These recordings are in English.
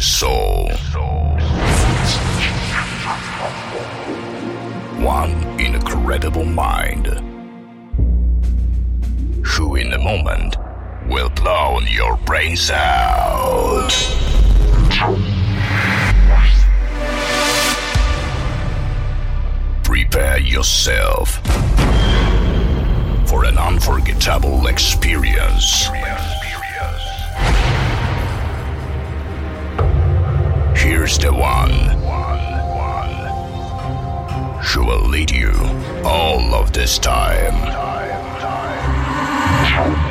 soul. One incredible mind, who in a moment will blow your brains out. Prepare yourself for an unforgettable experience. Here's the one who will lead you all of this time. I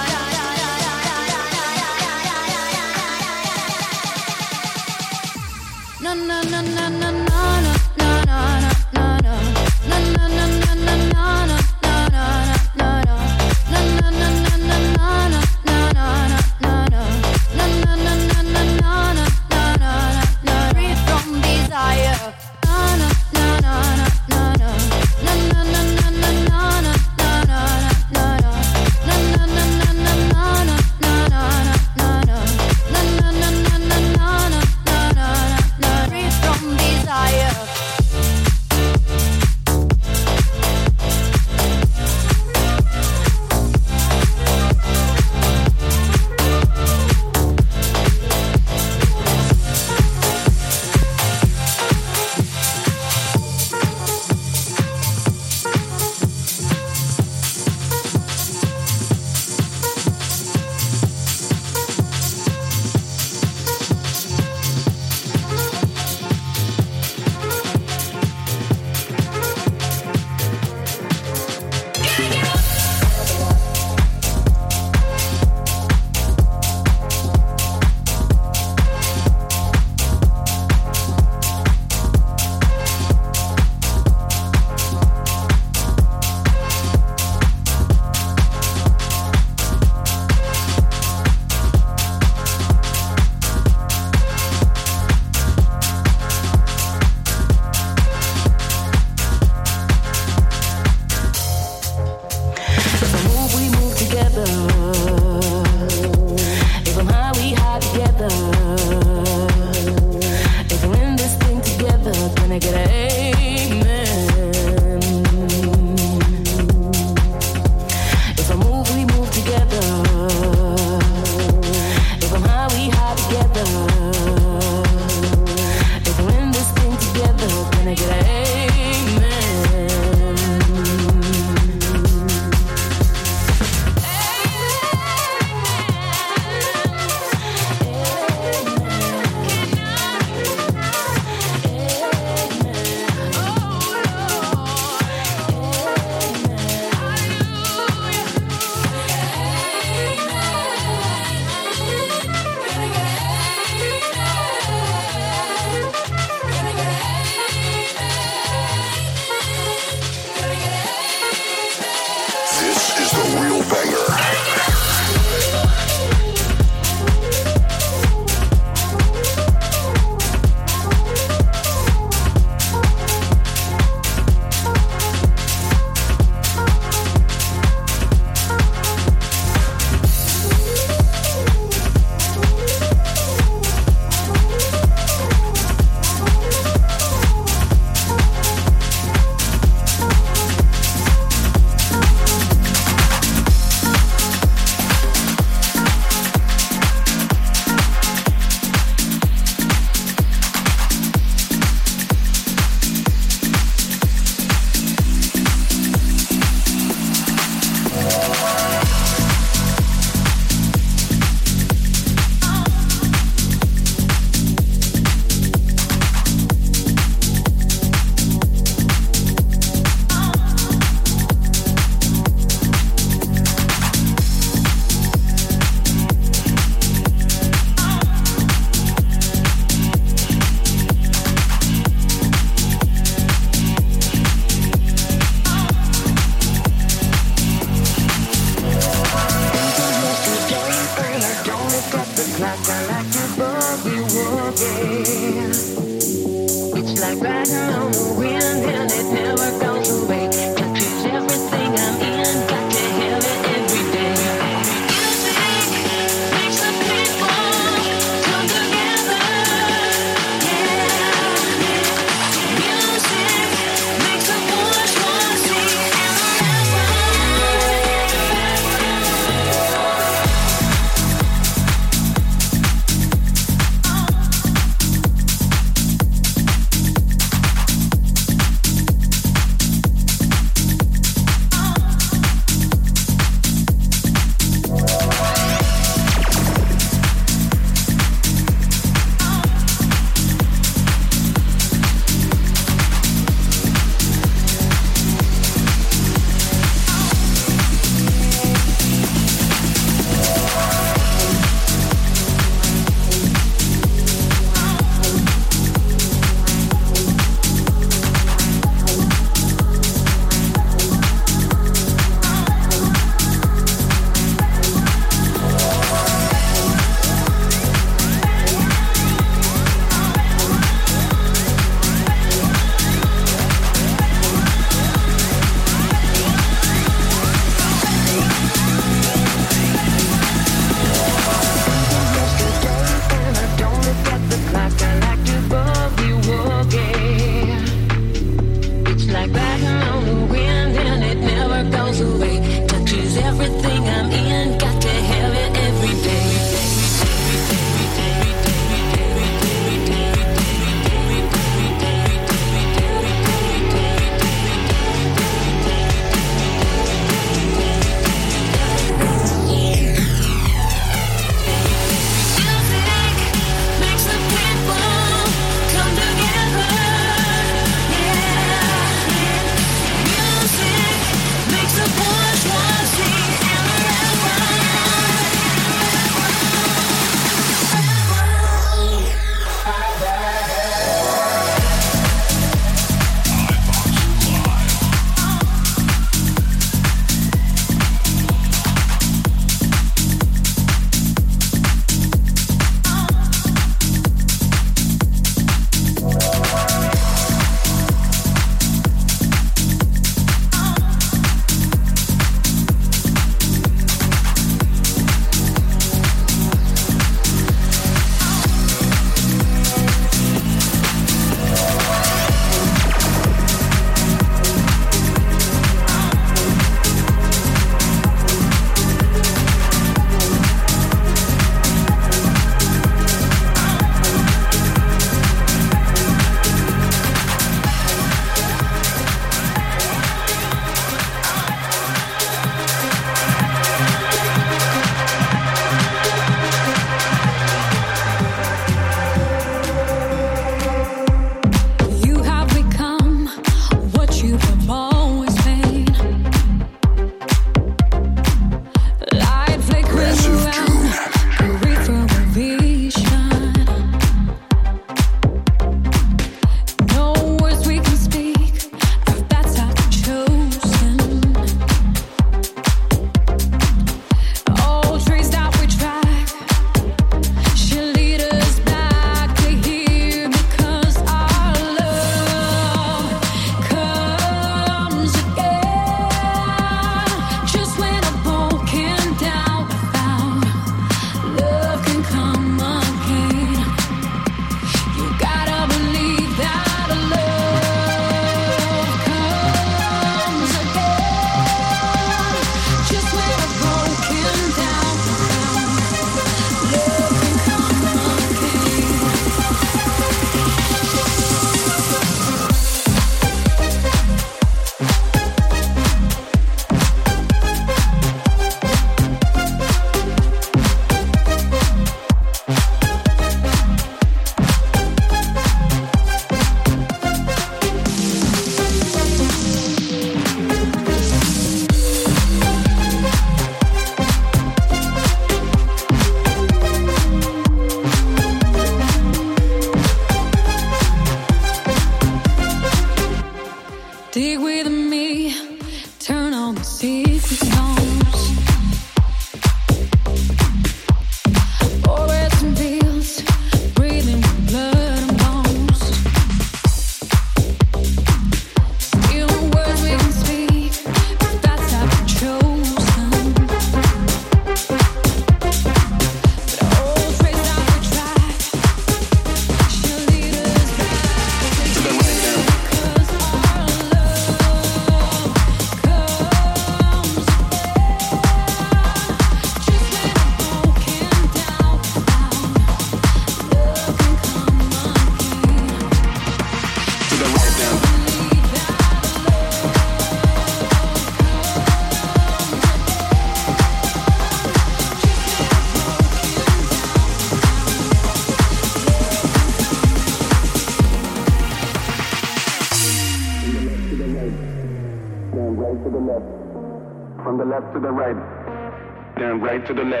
to the left.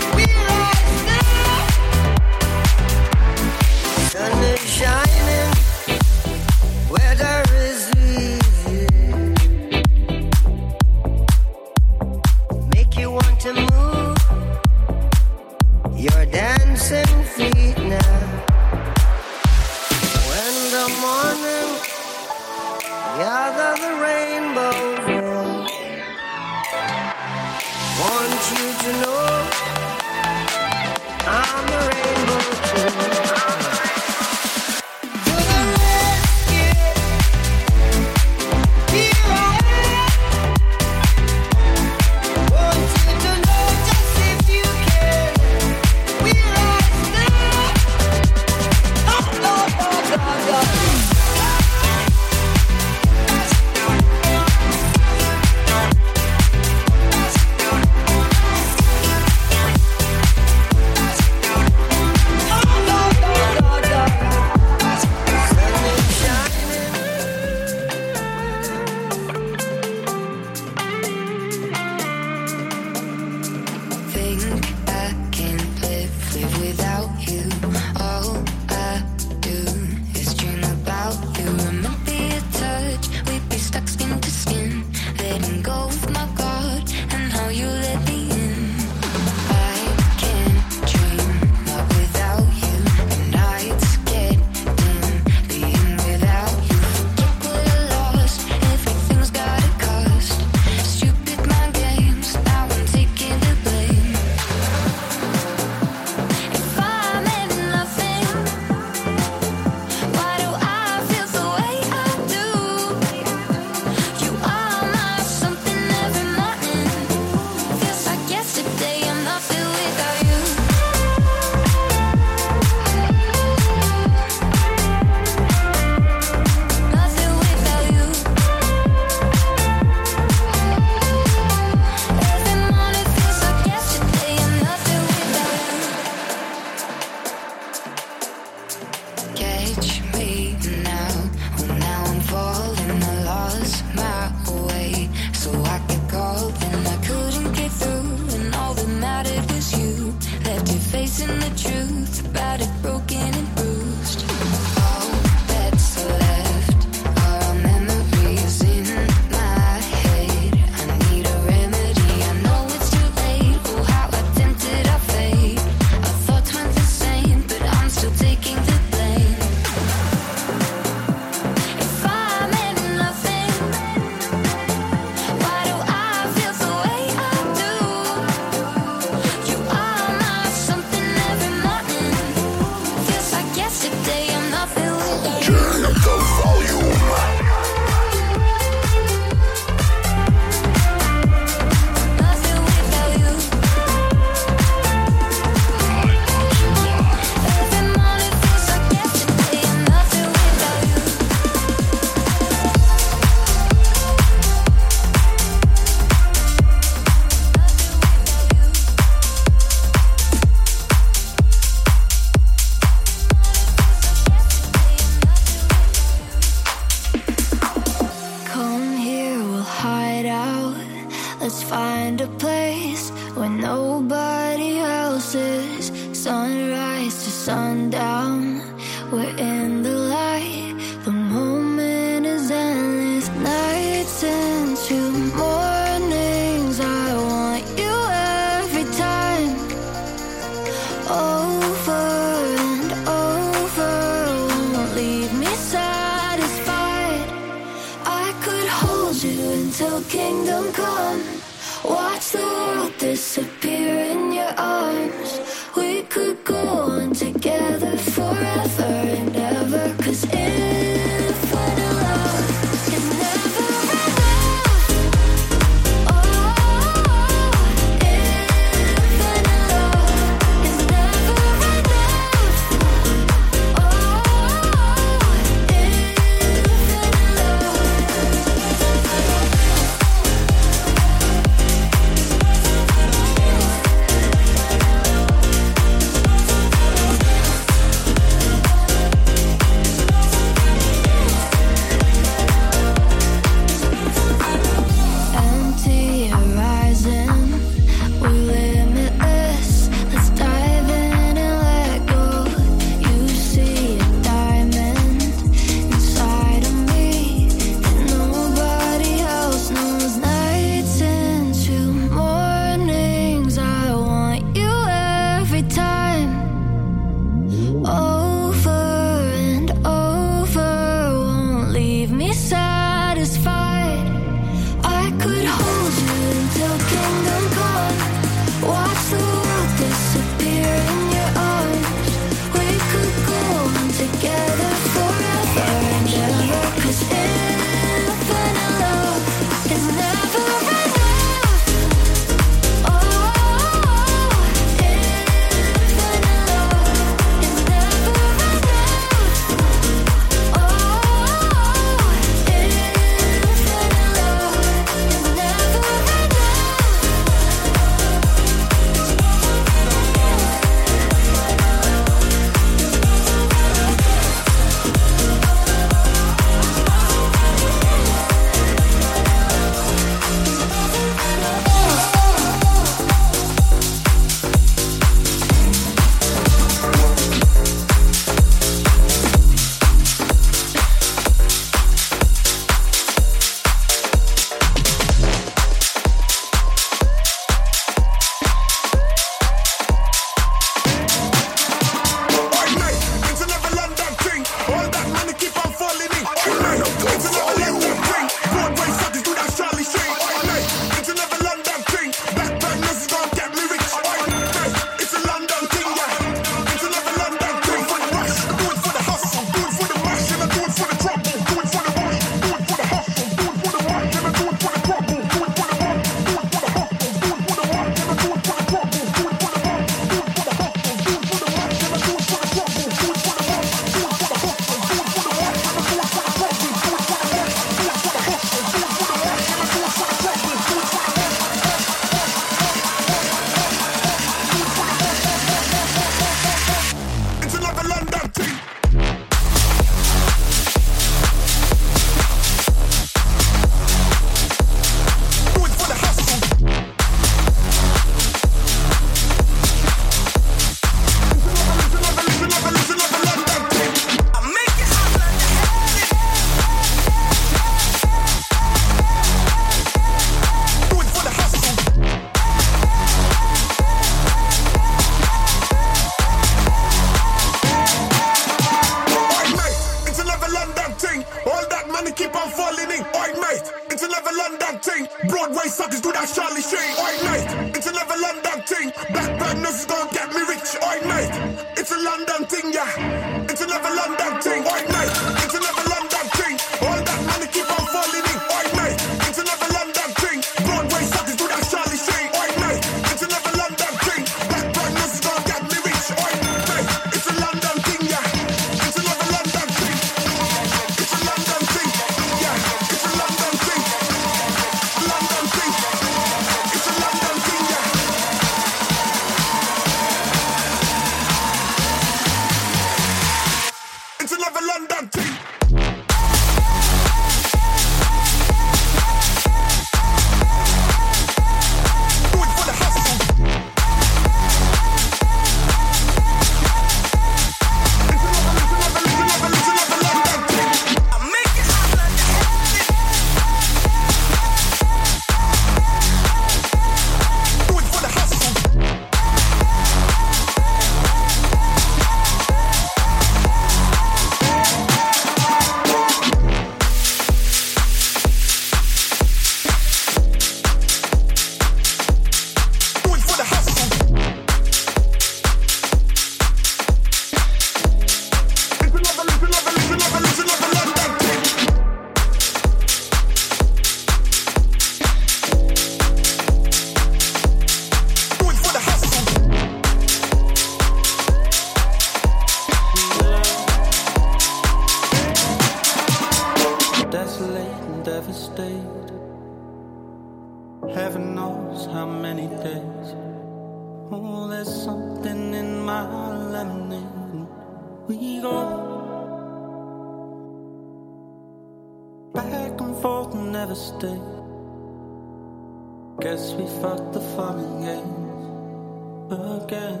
Again,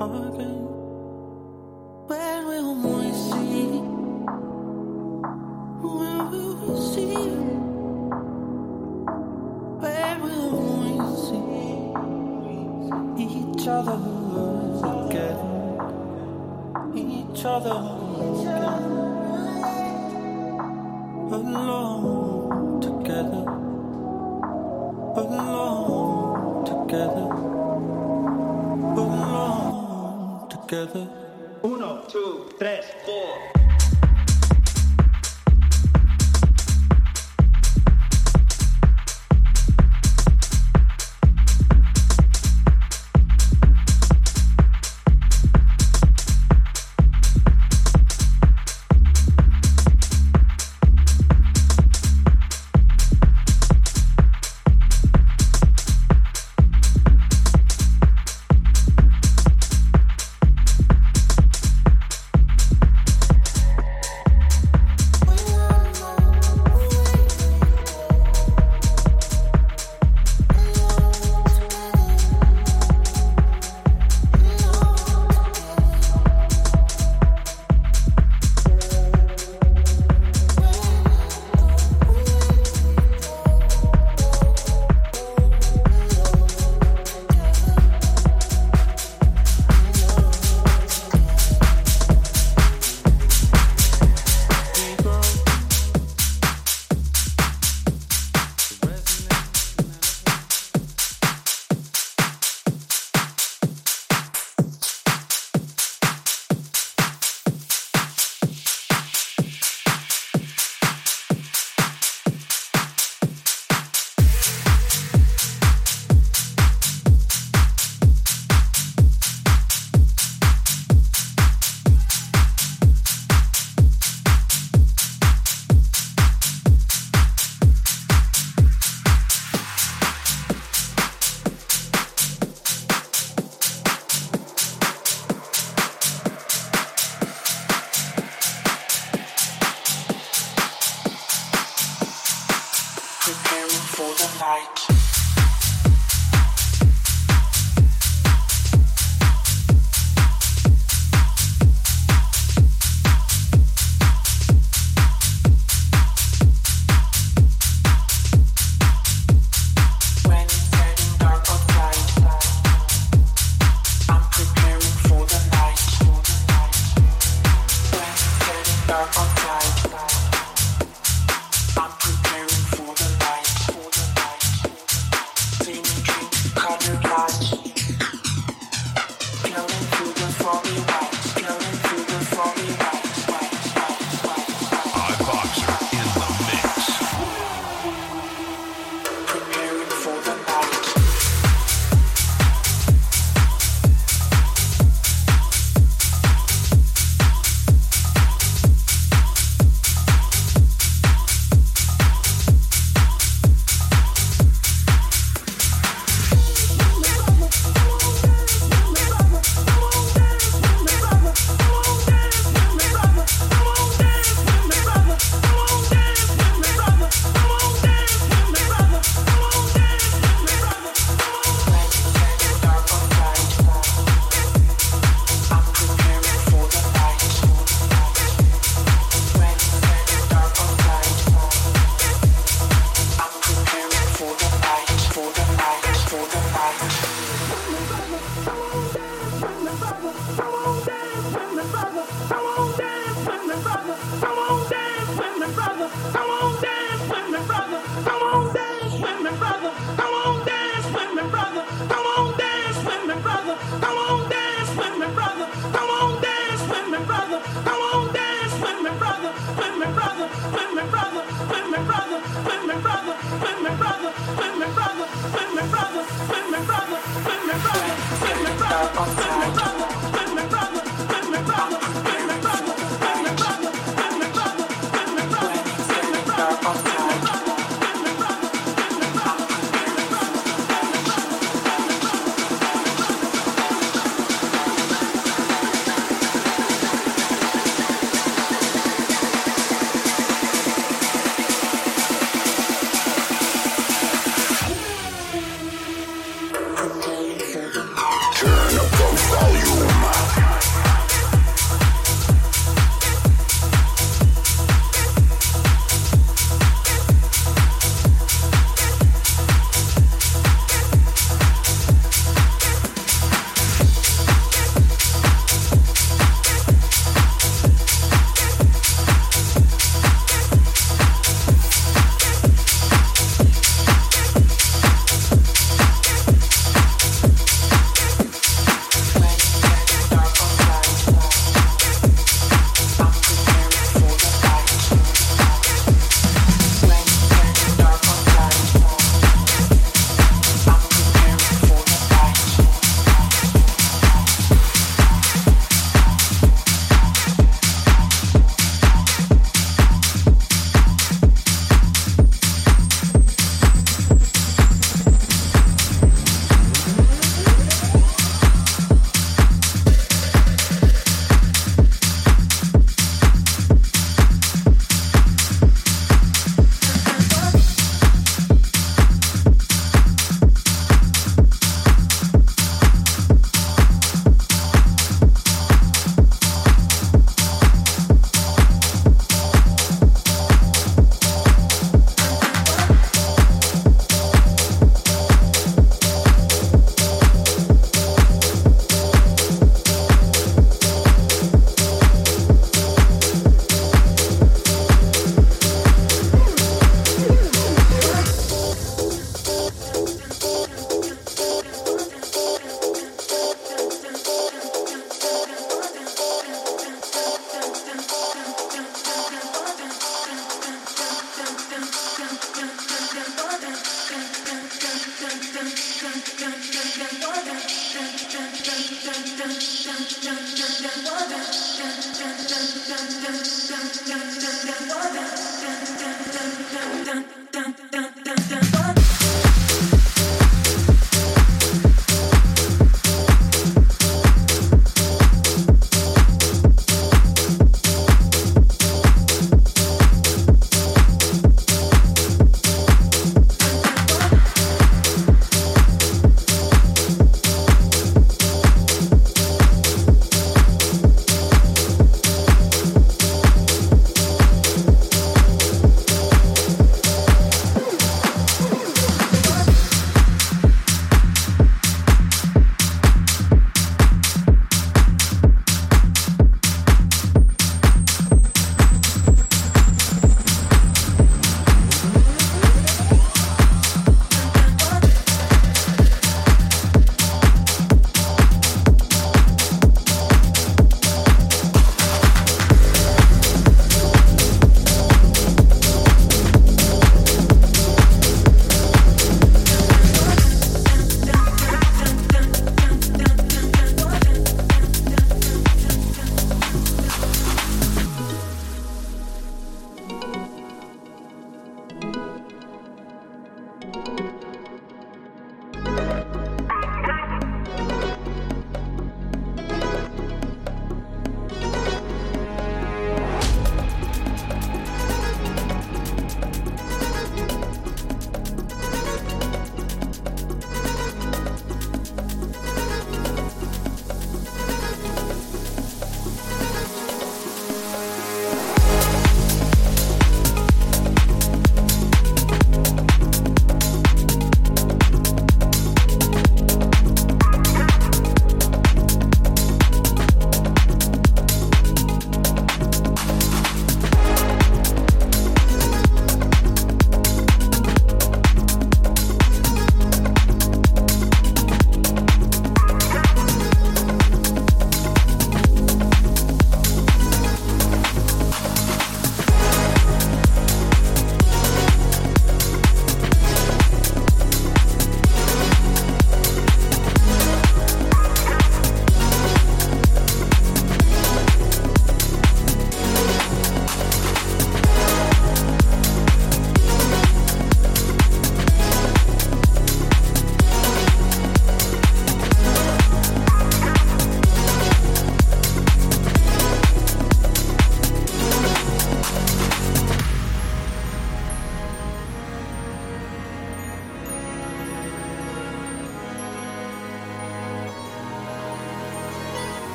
again.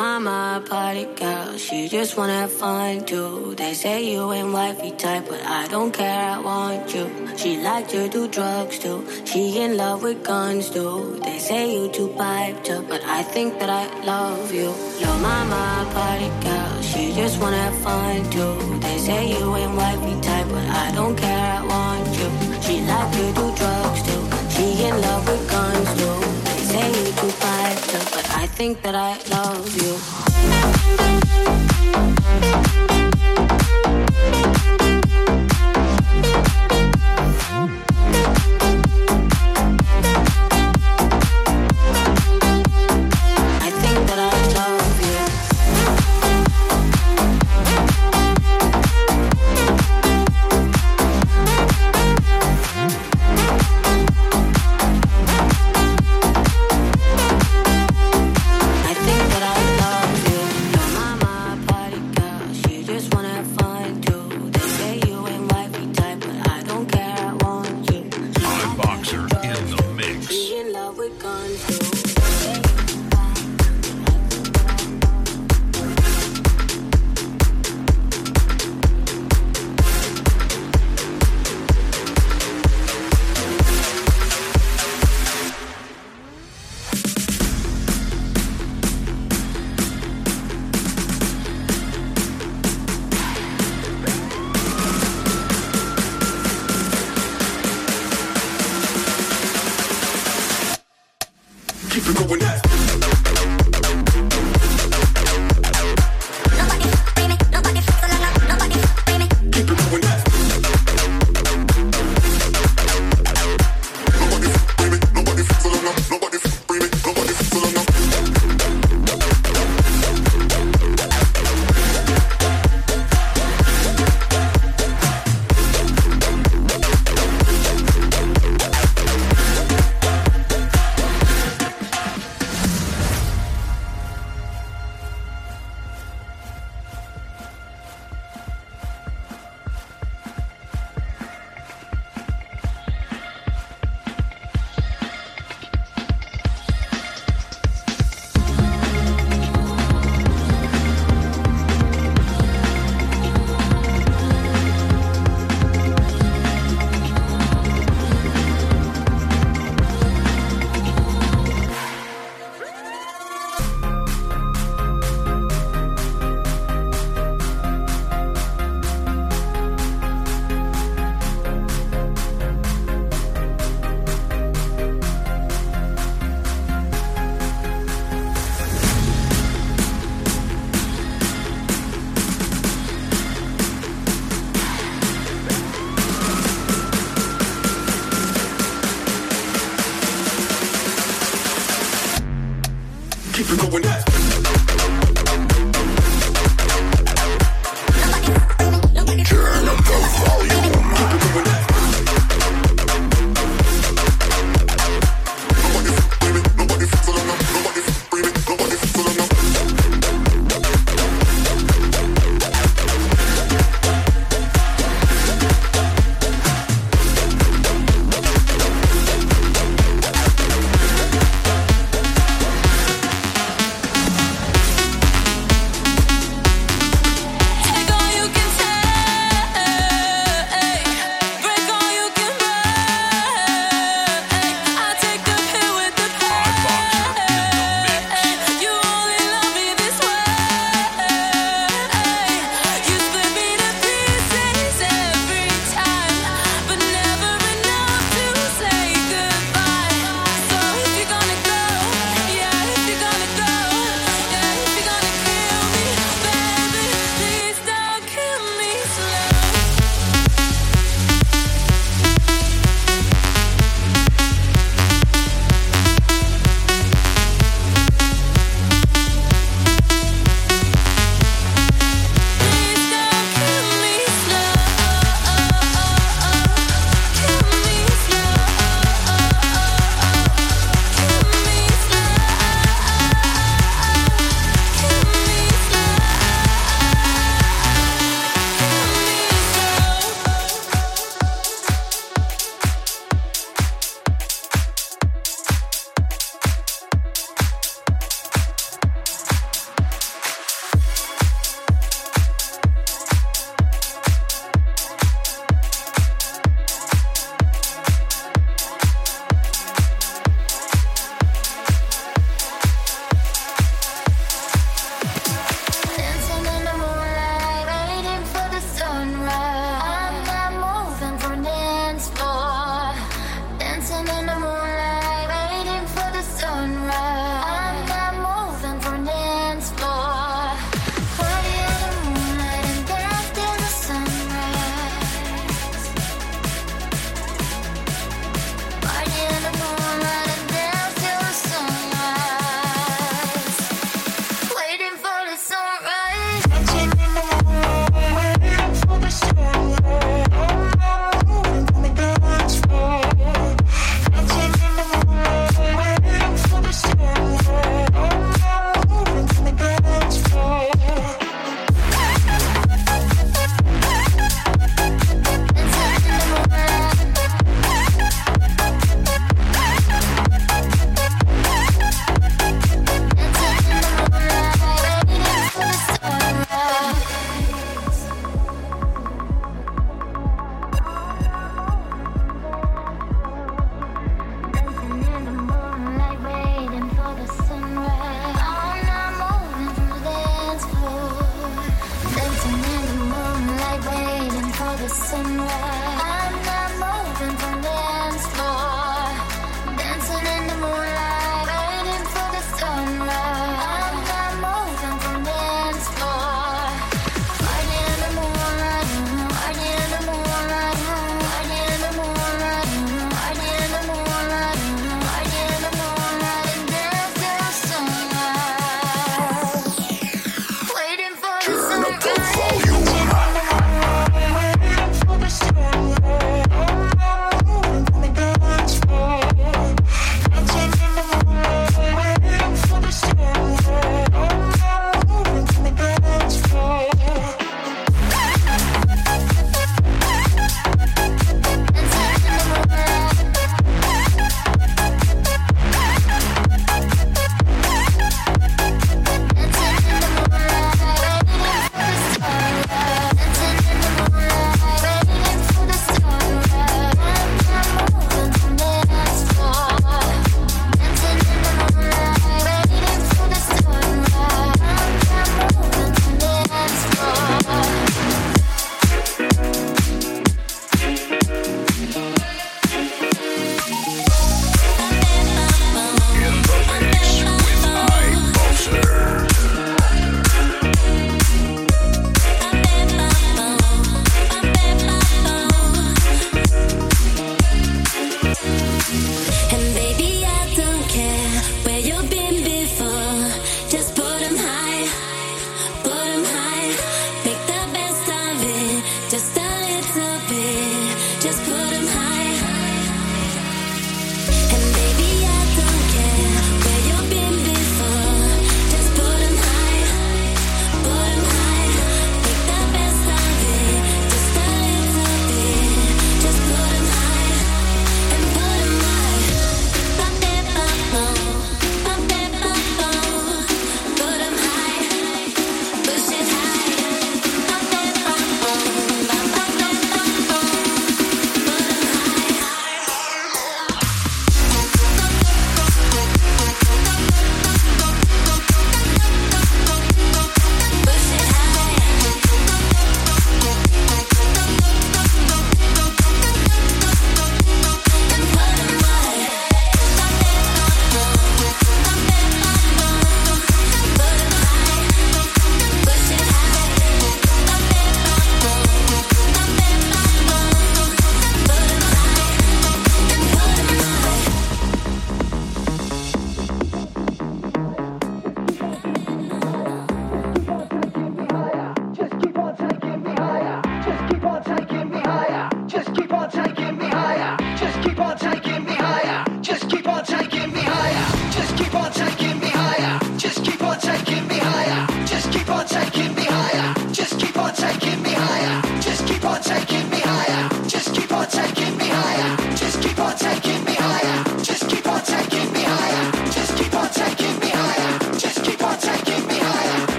Mama, party girl, she just wanna have fun too. They say you ain't wifey type, but I don't care, I want you. She like to do drugs too, she in love with guns too. They say you too piped up, but I think that I love you. Lil' mama, party girl, she just wanna have fun too. They say you ain't wifey type, but I don't care, I want you. She like to do drugs too, she in love with guns too. Think that I love you.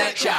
connection.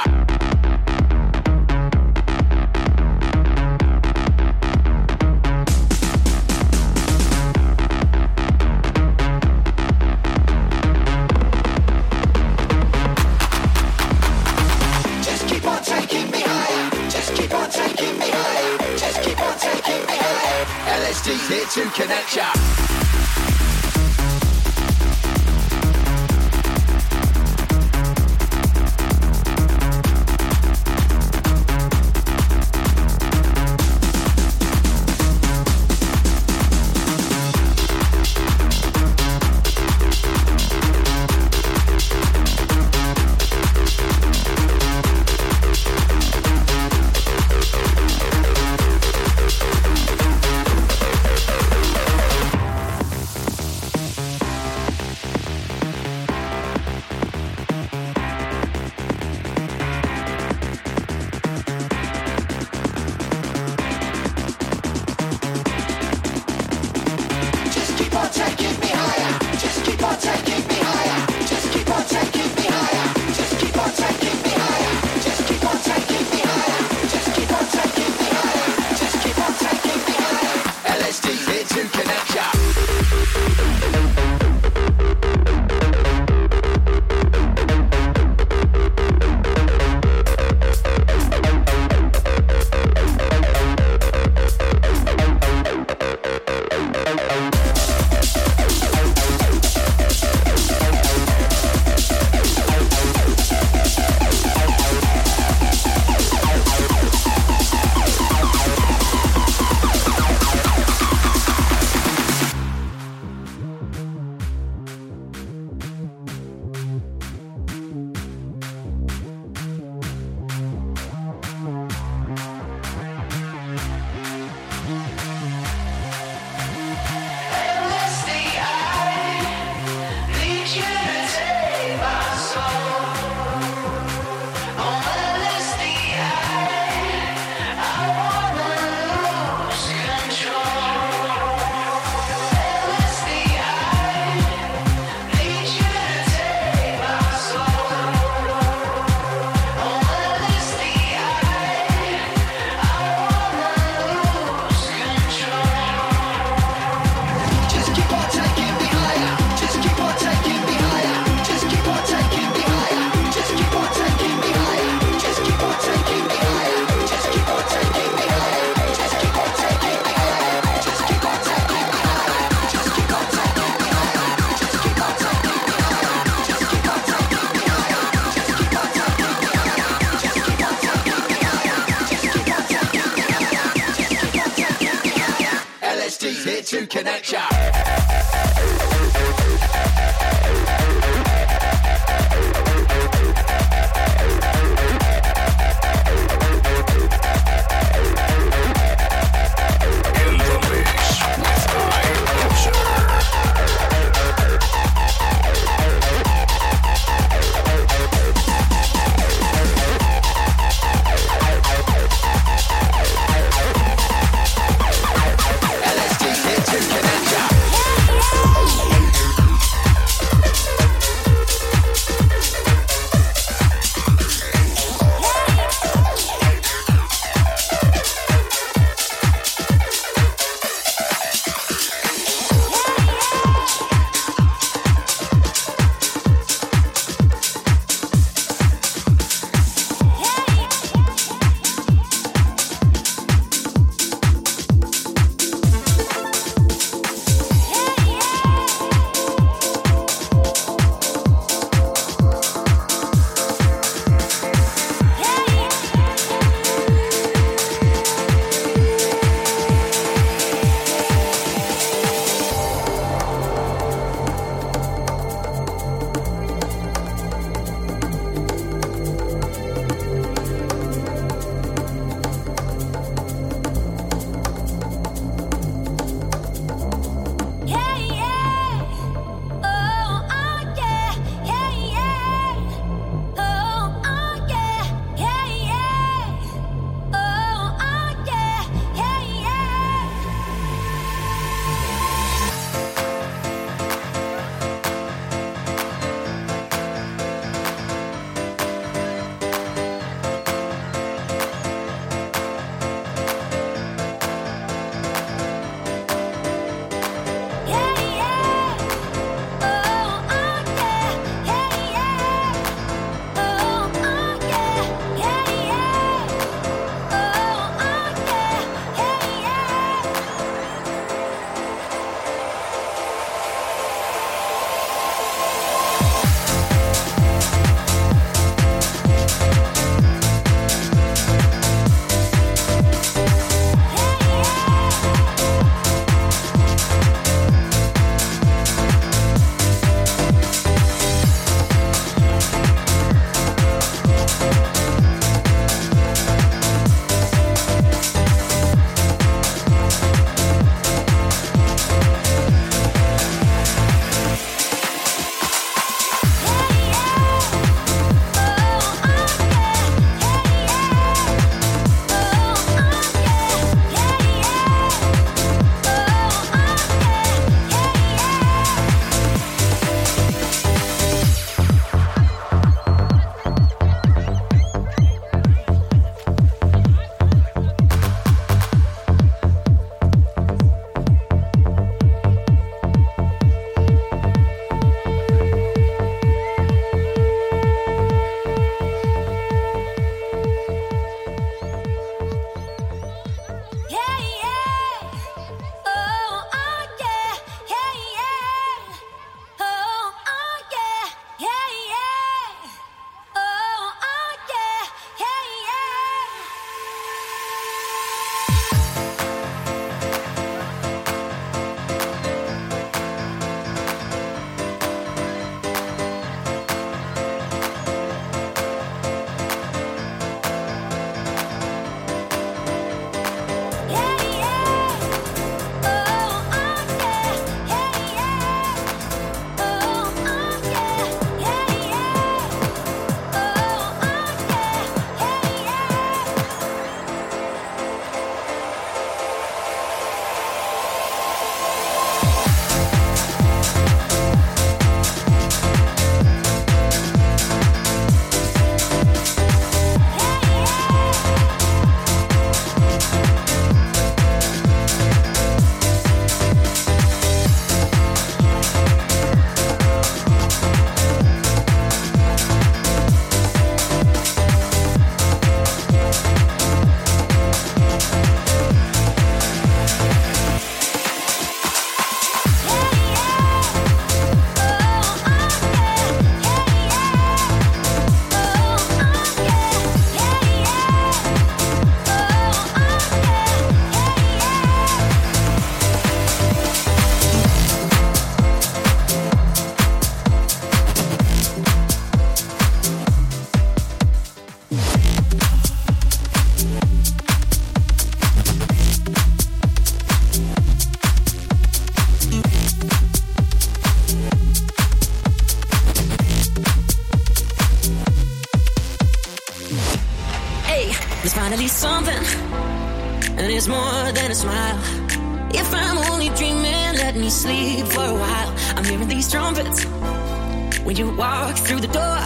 walk through the door.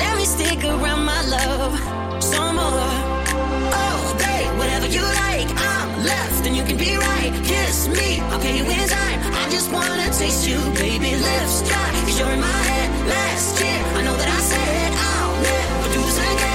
Let me stick around, my love, some more. Oh, babe, whatever you like. I'm left and you can be right. Kiss me, I'll pay you in time. I just wanna taste you, baby. Let's cause you're in my head. Last year, I know that I said I'll never do this again.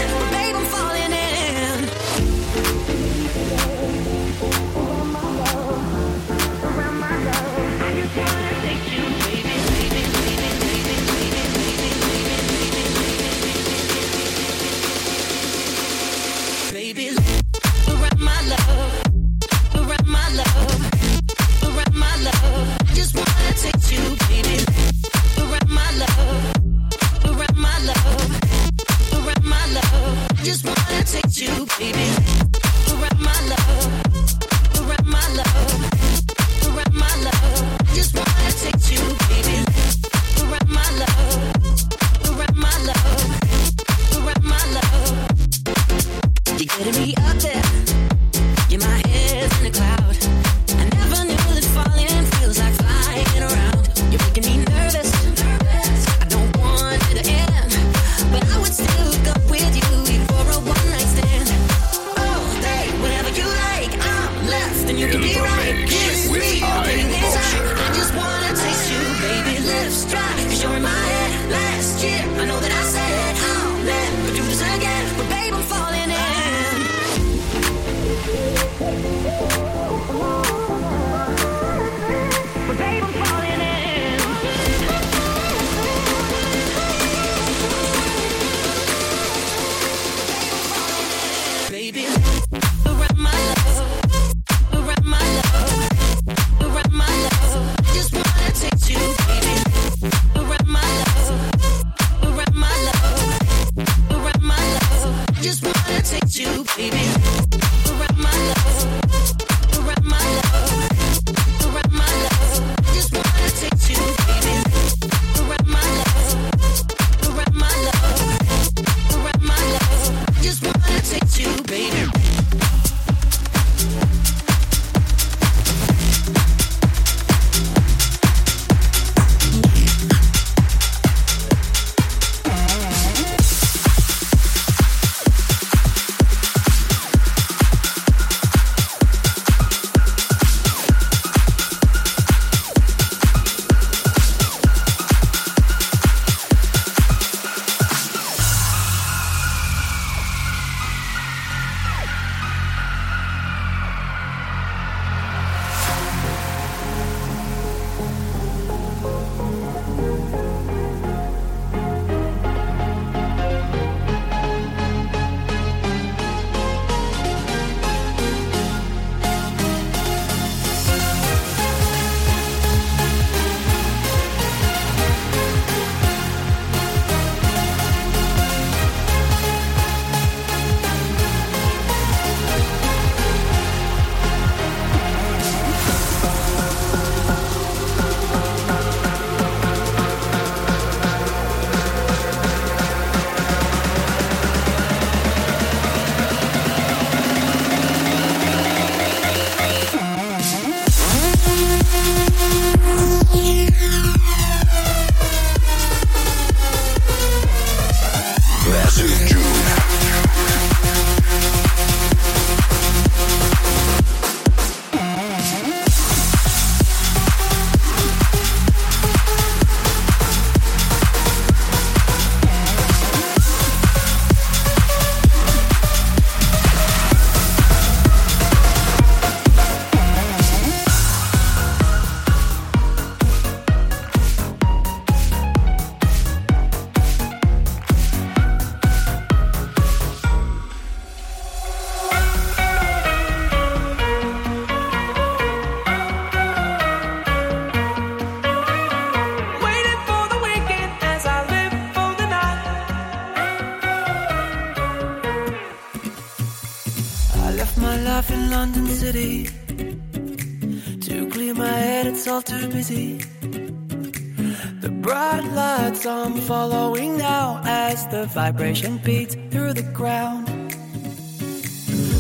the vibration beats through the ground.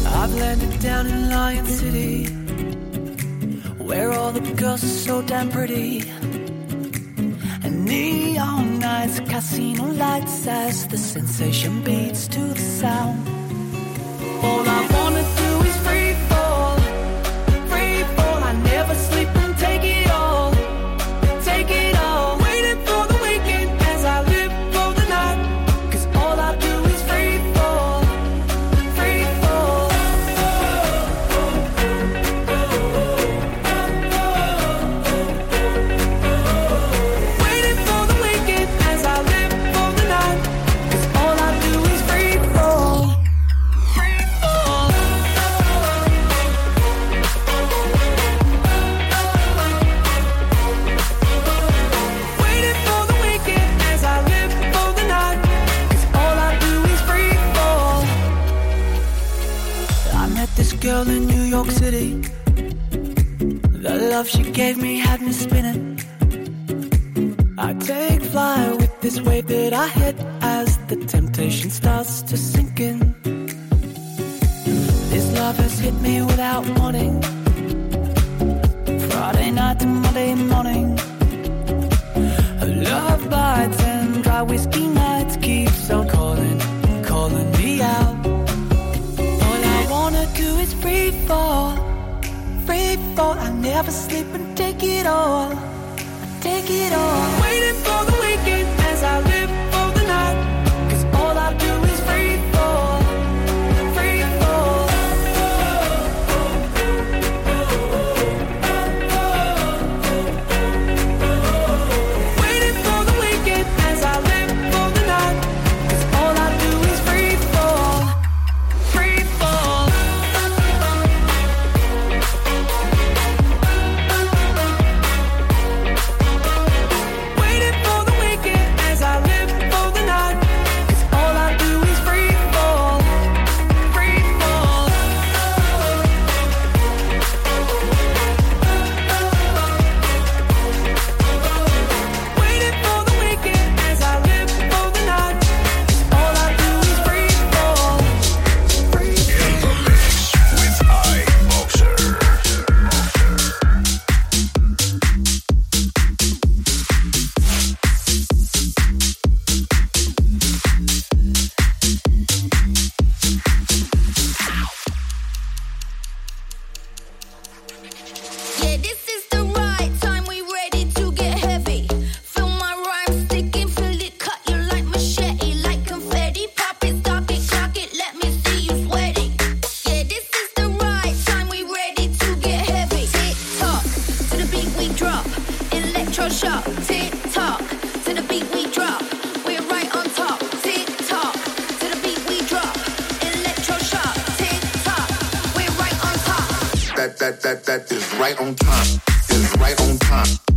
I've landed down in Lion City, where all the girls are so damn pretty. And neon nights, casino lights as the sensation right on time. It's right on time.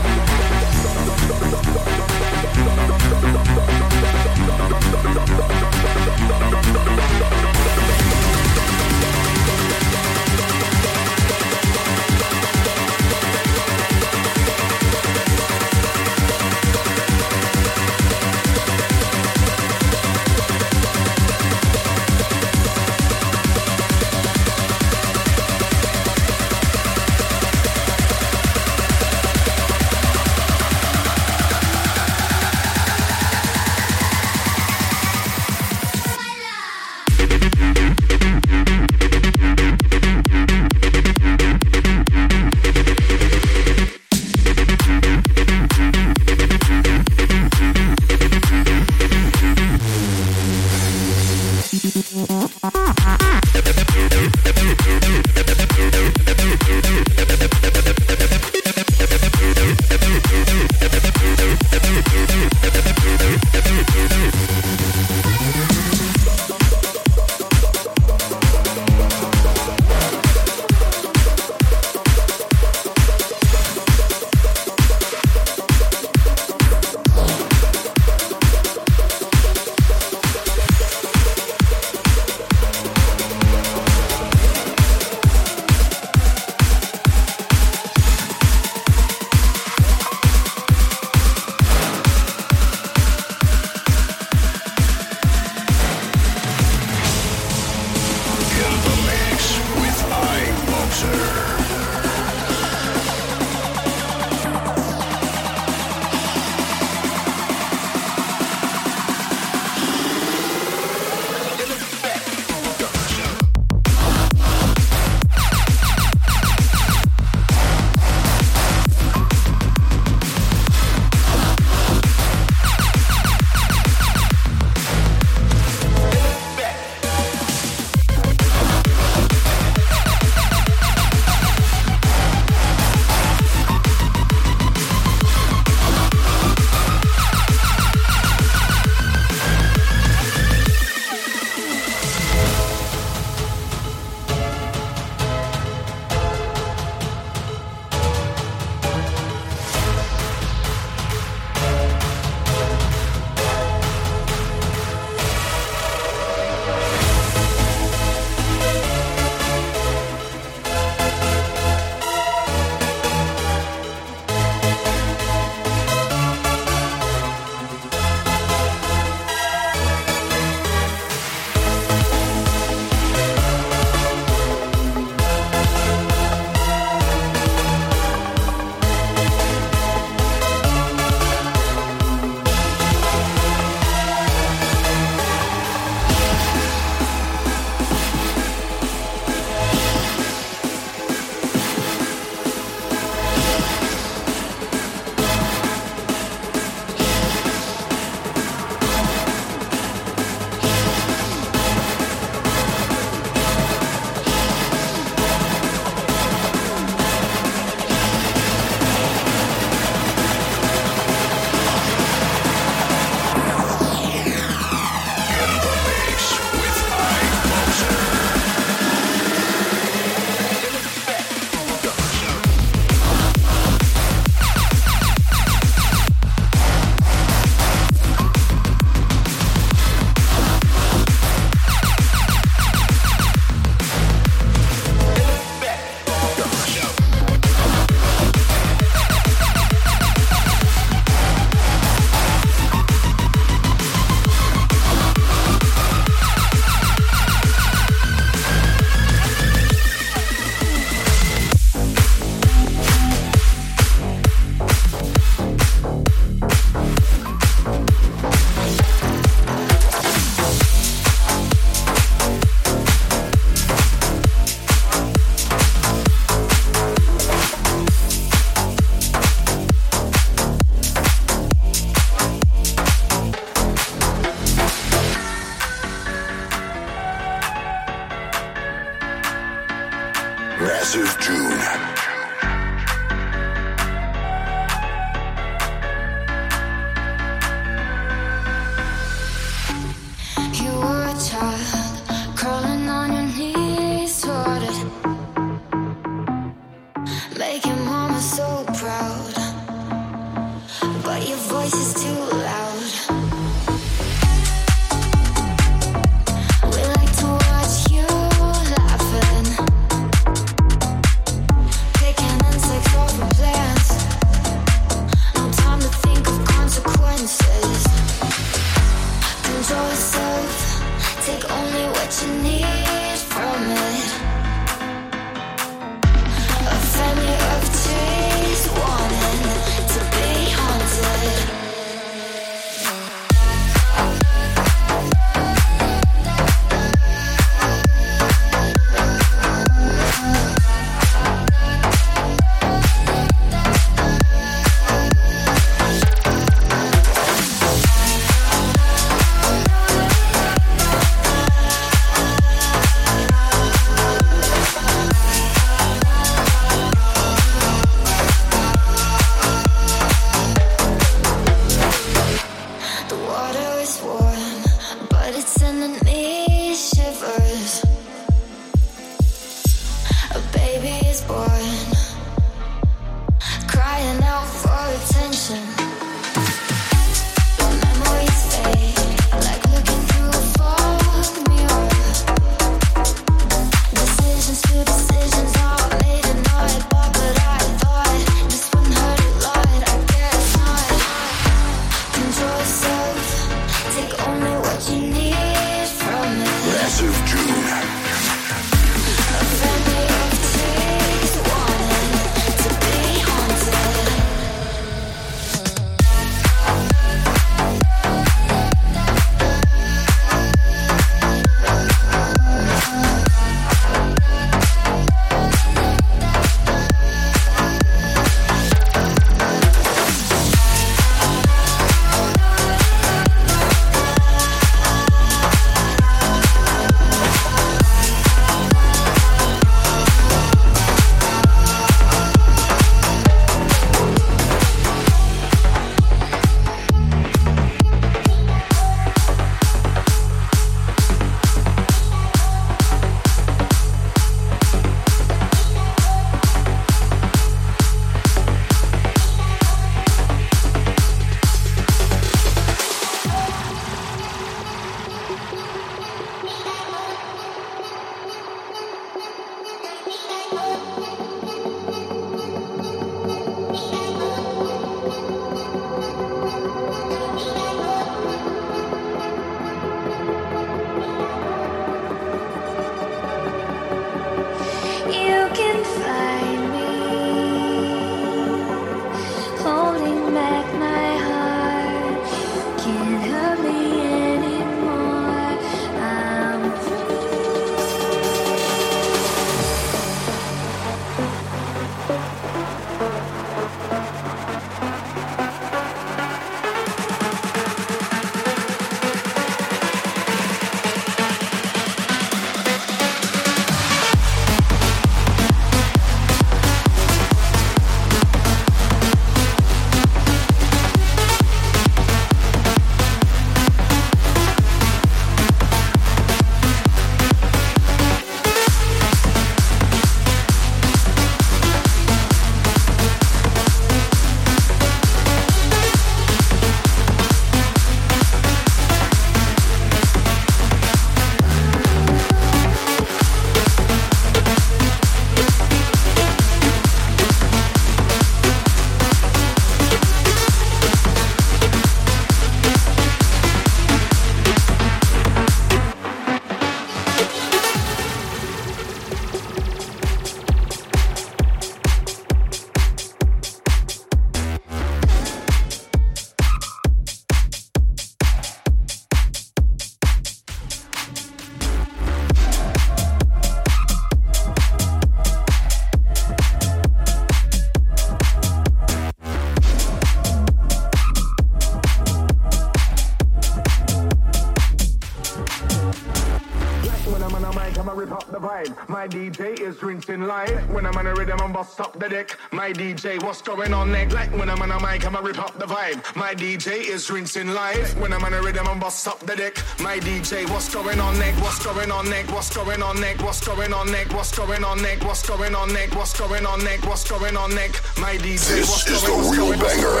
My DJ is rinsing live. When I'm on a rhythm I'm bust up the deck. My DJ, what's going on next? Like when I'm on a mic, I'ma rip up the vibe. My DJ is rinsing live. When I'm on a rhythm I'm bust up the deck. My DJ, what's going on next? What's going on next? What's going on next? What's going on next? What's going on next? What's going on next? What's going on next? What's going on next? My DJ, this is the real banger.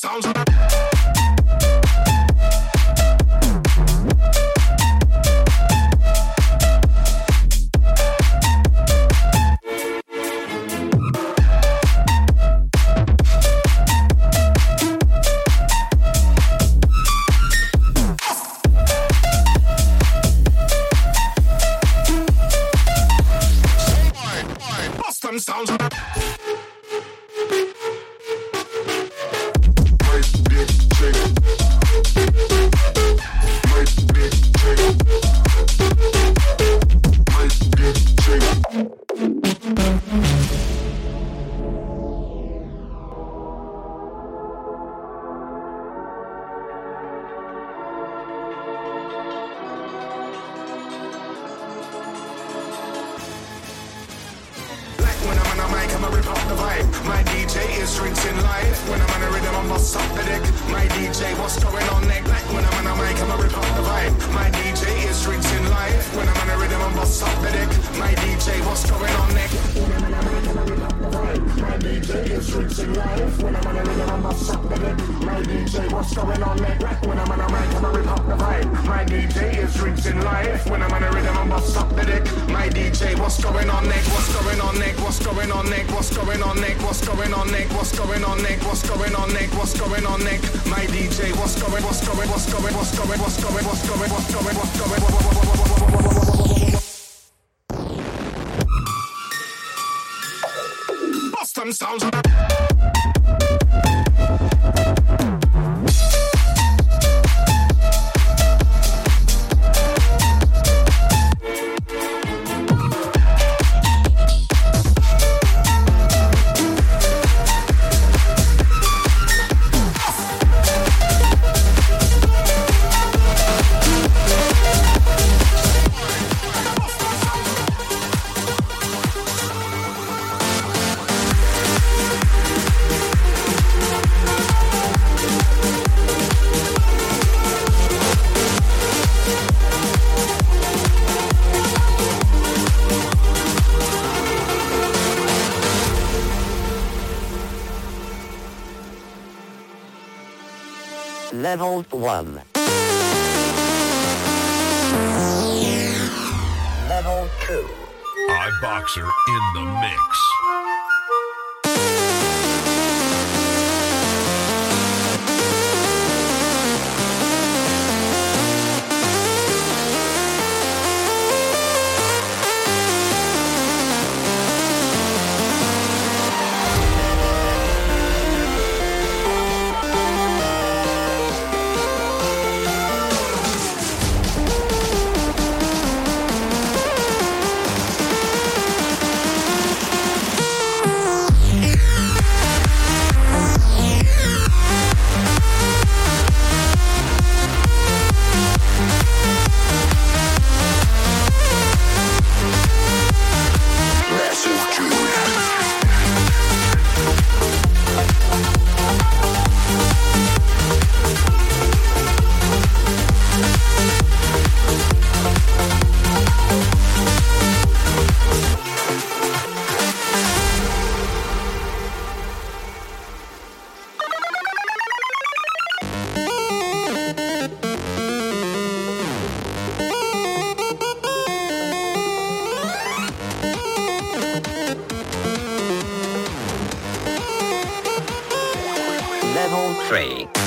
stones. level 1. level 3.